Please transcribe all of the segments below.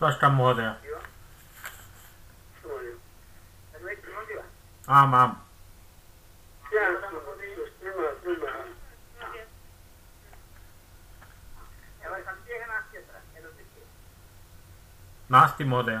स्पष्टं महोदय आम् आम् नास्ति महोदय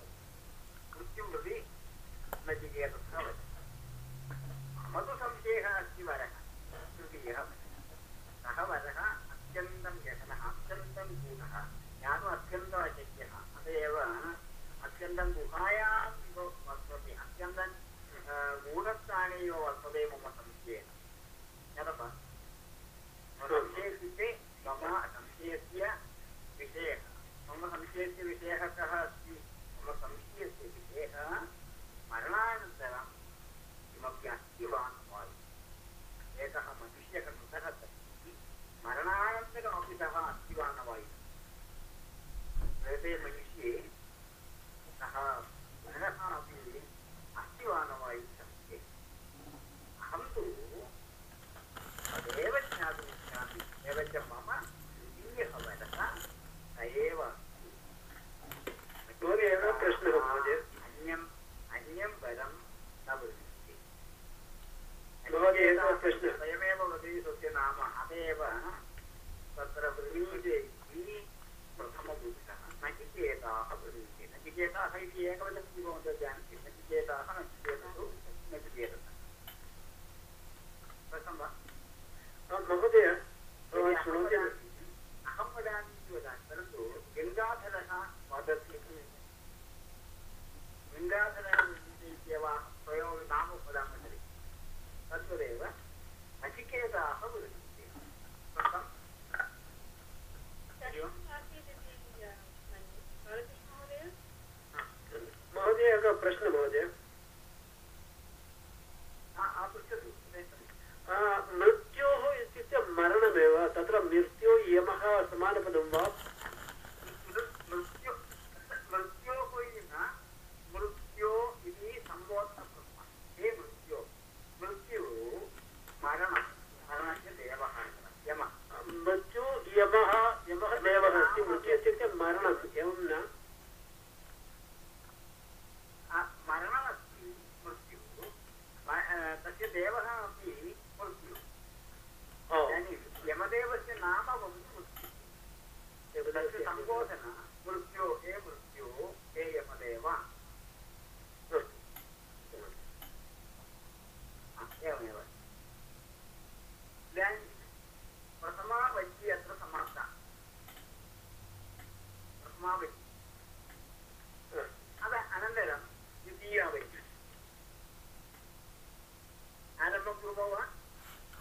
Michigan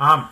Um,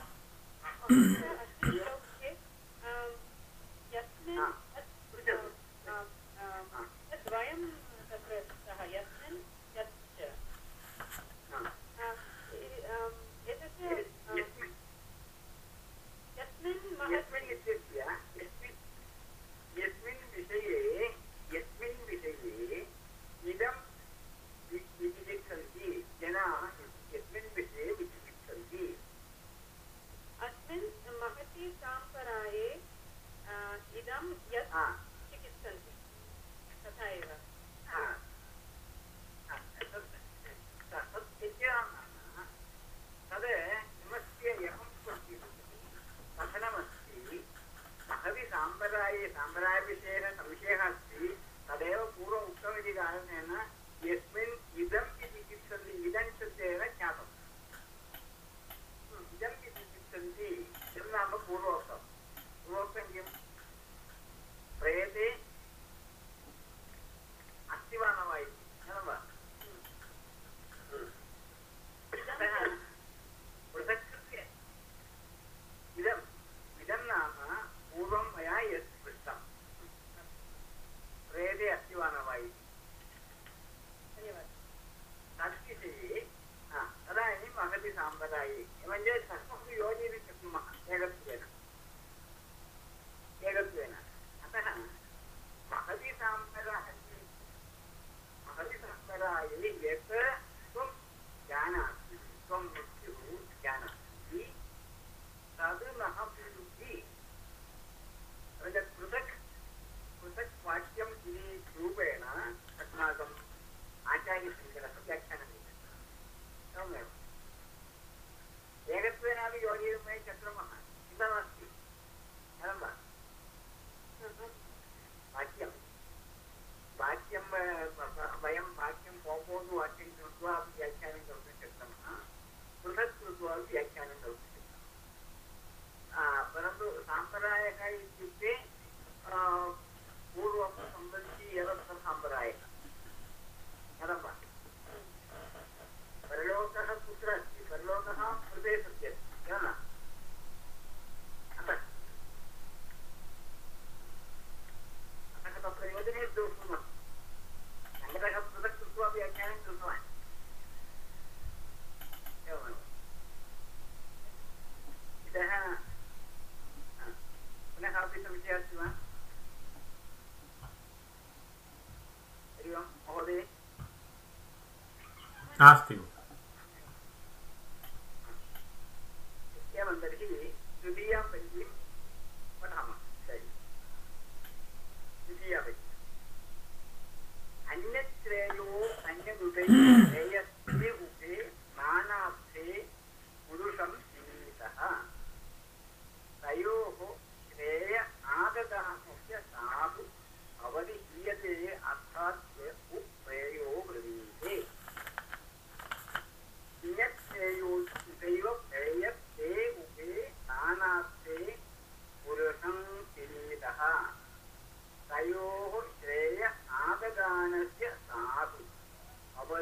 asked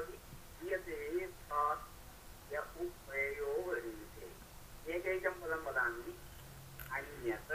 ඊයේ පාස් යපු වේයෝ වරිසේ ඒකේකම් බලම් බලන්නේ අඤ්ඤත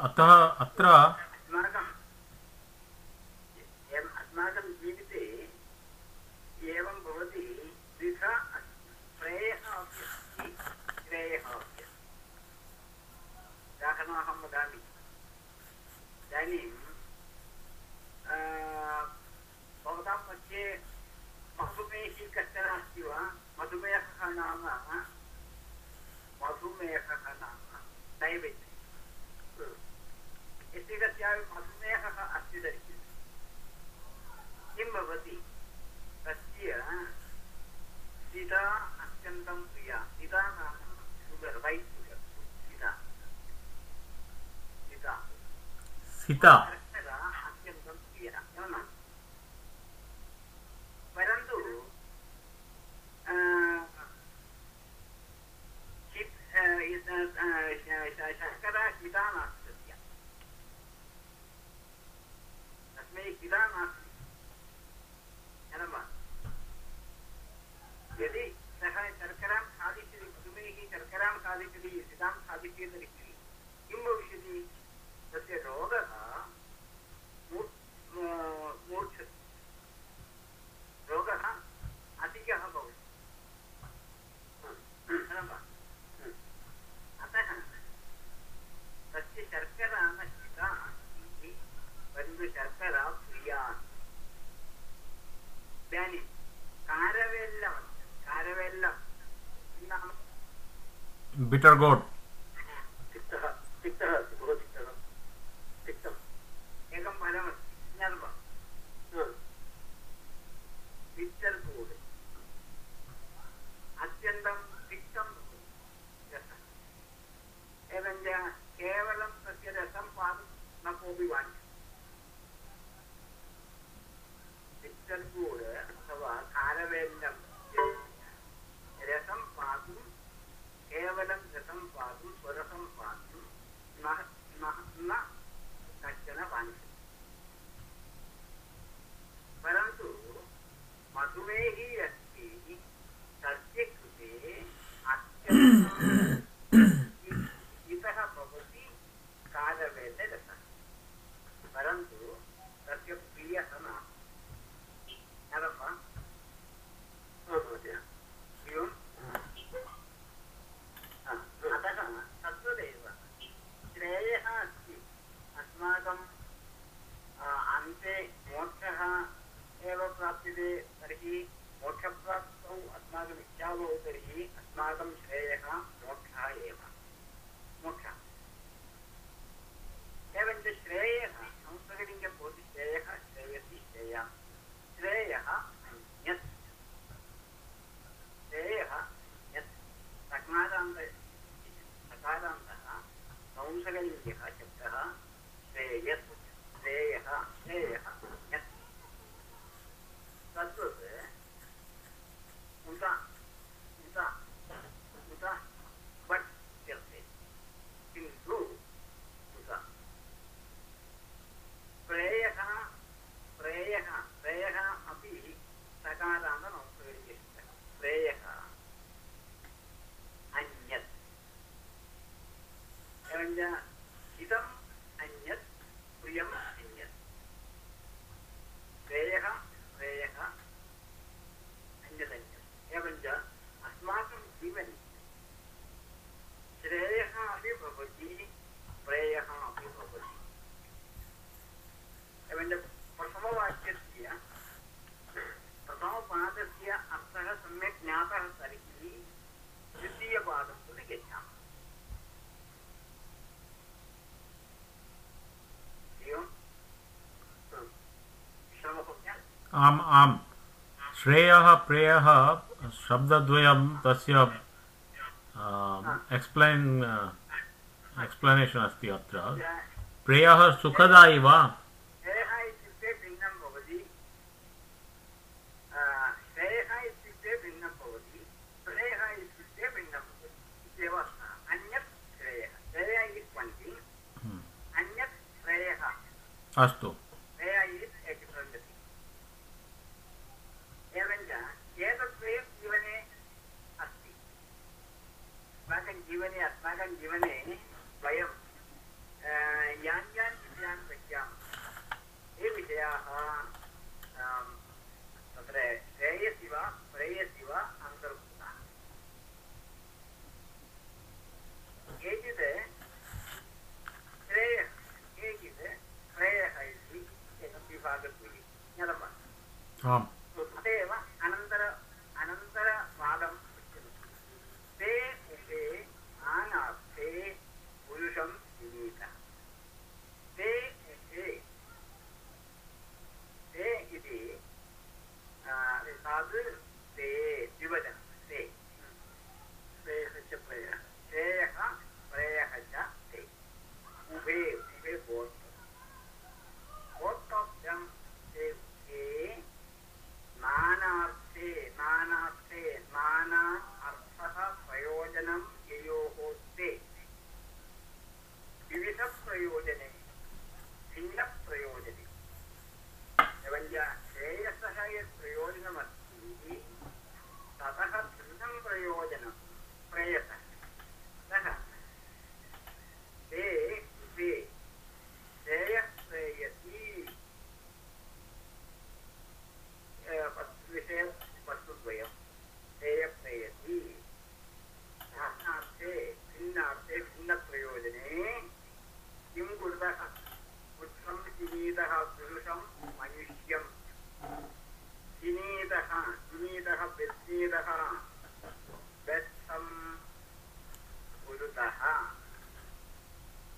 अतः अत्र केवलं मधुमेहः अस्ति तर्हि किं भवति? तस्य सीता अत्यन्तं प्रिया सीता नाम sugar white sugar Sita Sita Sita. bitter gourd. belanja kita hanya yang आम श्रेय प्रेय शब्दद्वयं तस्य एक्स्प्लेन् एक्स्प्लेनेशन् अस्ति अत्र। प्रेयः सुखदायि वा हम्म। अस्तु। अस्माकं जीवने वयं यान् यान् विषयान् पश्यामः ये विषयाः तत्र श्रेयसि वा प्रेयसि वा अन्तर्भूताः केचित् श्रेयः केचित् श्रेयः इति एकं विभागद्वयं ज्ञातं वा आम्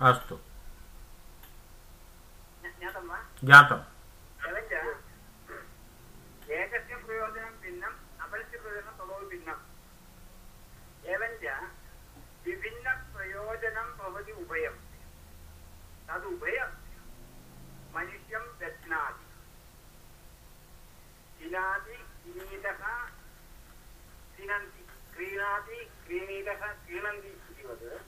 अस्तु ज्ञातम् एकस्य प्रयोजनं भिन्नम् अपरस्य प्रयोजनं ततो भिन्नम् एवञ्च विभिन्नप्रयोजनं भवति उभयं तदुभयं मनुष्यं रत्नाति दिनाति किरीटः क्रीणन्ति क्रीणाति क्रीणीतः क्रीणन्ति इतिवत्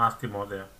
Master Model.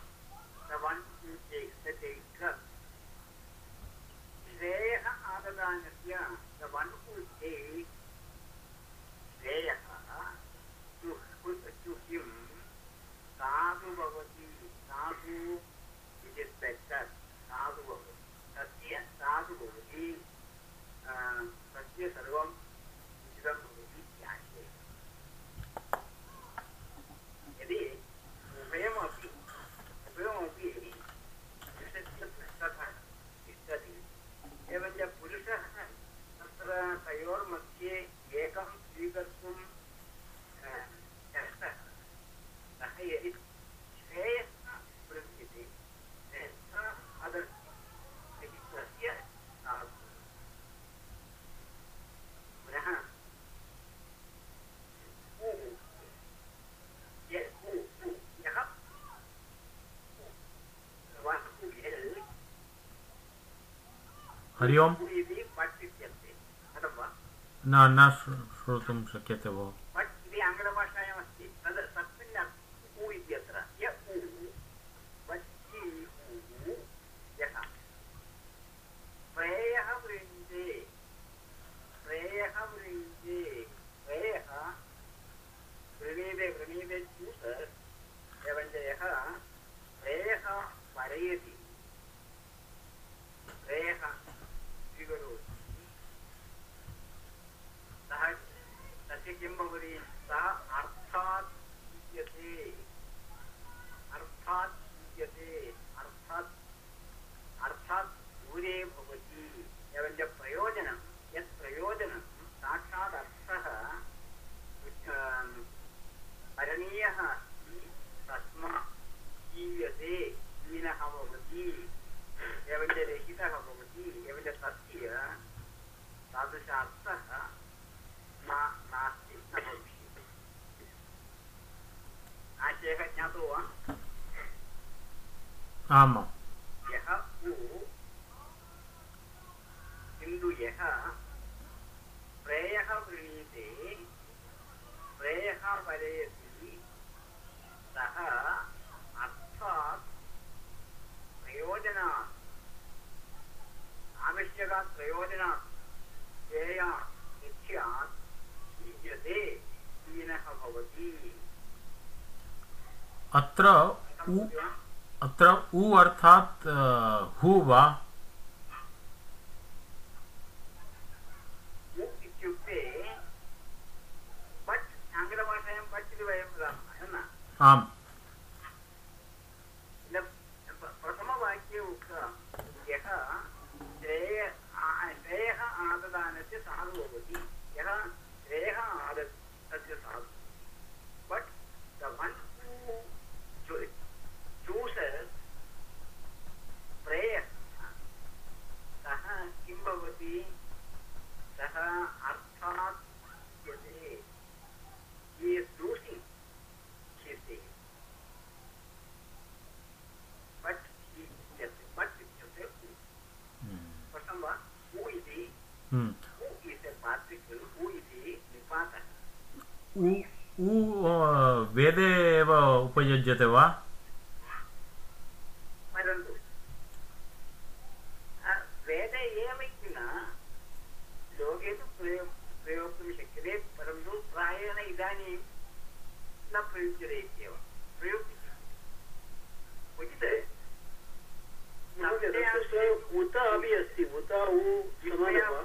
श्रेयः आददानस्य द वन् साधु भवति साधु Прием. На нашу шутум шакетову. आमां किन्तु यः प्रेयः वृणीते प्रेयः वरयति सः अर्थात् प्रयोजनात् आवश्यकात् प्रयोजनात् ध्येयात् नित्यात् युज्यते हीनः भवति। अत्र अत्र उ अर्थात् हु वा? उ इत्युक्ते बट् आङ्ग्लभाषायां बट् इति वयं वदामः न आम् इदं प- प्रथमवाक्ये उक्तं यः श्रेय आ- श्रेयः आददानस्य साधु भवति यः श्रेयः आद तस्य साधु but the one who chooses प्रेयः सः किं भवति सः अर्थात् यते he is losing his day. But he इत्यस्य but इत्युक्ते उ स्पष्टं वा उ इति हम्म। उ इस् ए पार्टिकल् उ इति निपातः उ उ अ, वेदे एव उपयुज्यते वा परन्तु अ, वेदे एव इति न लोके तु प्रयो प्रयोक्तुं शक्यते परन्तु प्रायेण इदानीं न प्रयुज्यते इत्येव प्रयुज्यते क्वचित् महोदय तत्र उत अपि अस्ति उत उ समानं वा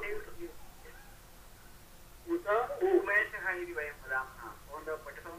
उत उ उमेशः इति वयं वदामः भवन्तः पठितवन्तो वा न वा इति अहं न जानामि उ-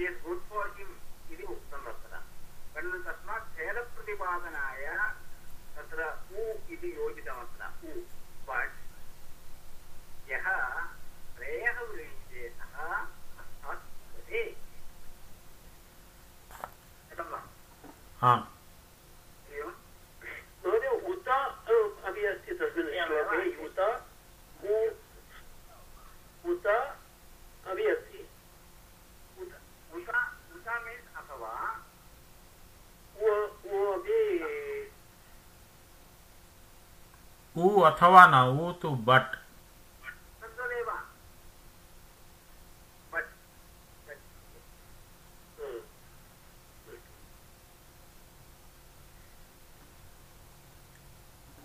it is good for him इति उक्तं तत्र परन्तु तस्मात् भेदप्रतिपादनाय तत्र उ इति योजितमत्र उ बट् यः श्रेयः वृणीते सः अर्थात् भवति कथं वा आम् एवं महोदय उत अ, अपि अस्ति तस्मिन् श्लोके उत उ उत अपि अस्ति उत उता उता मीन्स् अथवा उ उ अपि उ अथवा न ऊ तो बट् तद्वदेव बट् ह,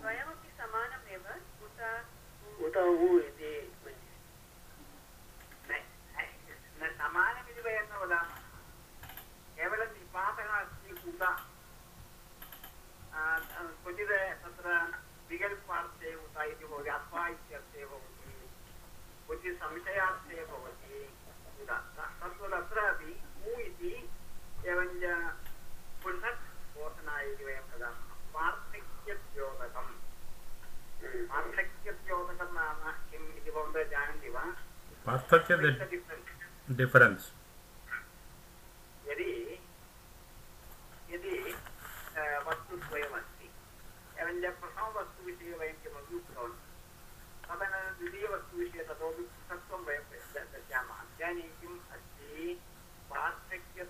द्वयमपि समानमेव उत उत उ इति न न समानमिति वयं न वदामः केवलं निपातः अस्ति उत आ, क्वचित् तत्र विकल्पार्थे उत इति भवति अथवा इत्यर्थे भवति क्वचित् भवति उत उ इति एवञ्च पृथक् घोषणा इति वयं वदामः पार्थक्यद्योतकम् पार्थक्यद्योतकं नाम किम् इति भवन्तः जानन्ति वा पार्थक्य What's the डिफरेन्स् विषये ततोपि पृथक्त्वं वयं पश्यामः अध्यानैक्यम् अस्ति पार्थक्य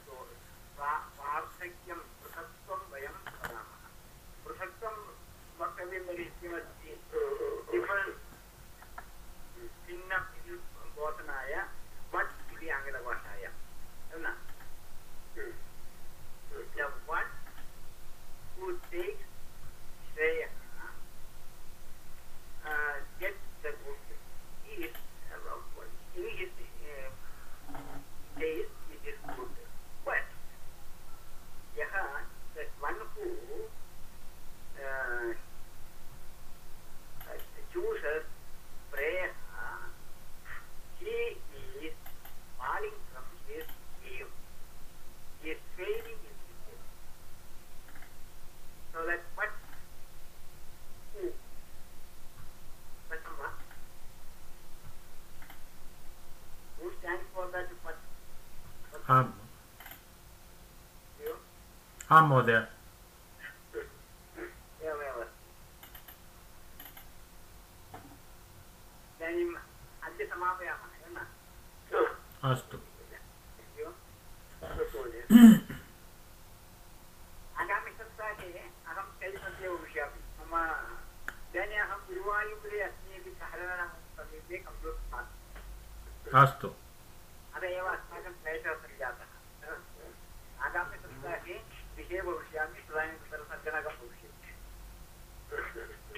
hammer there.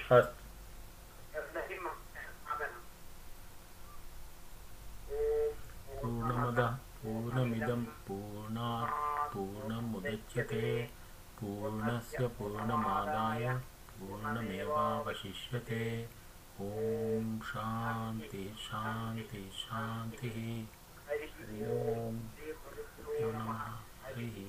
हाँ। hat. पूर्णमदः, पूर्णमिदं, पूर्णात् पूर्णमुदच्यते पूर्णस्य पूर्णमादाय, पूर्णमेवावशिष्यते ॐ शान्तिः शान्तिः शान्तिः हरि ओं नमः, हरिः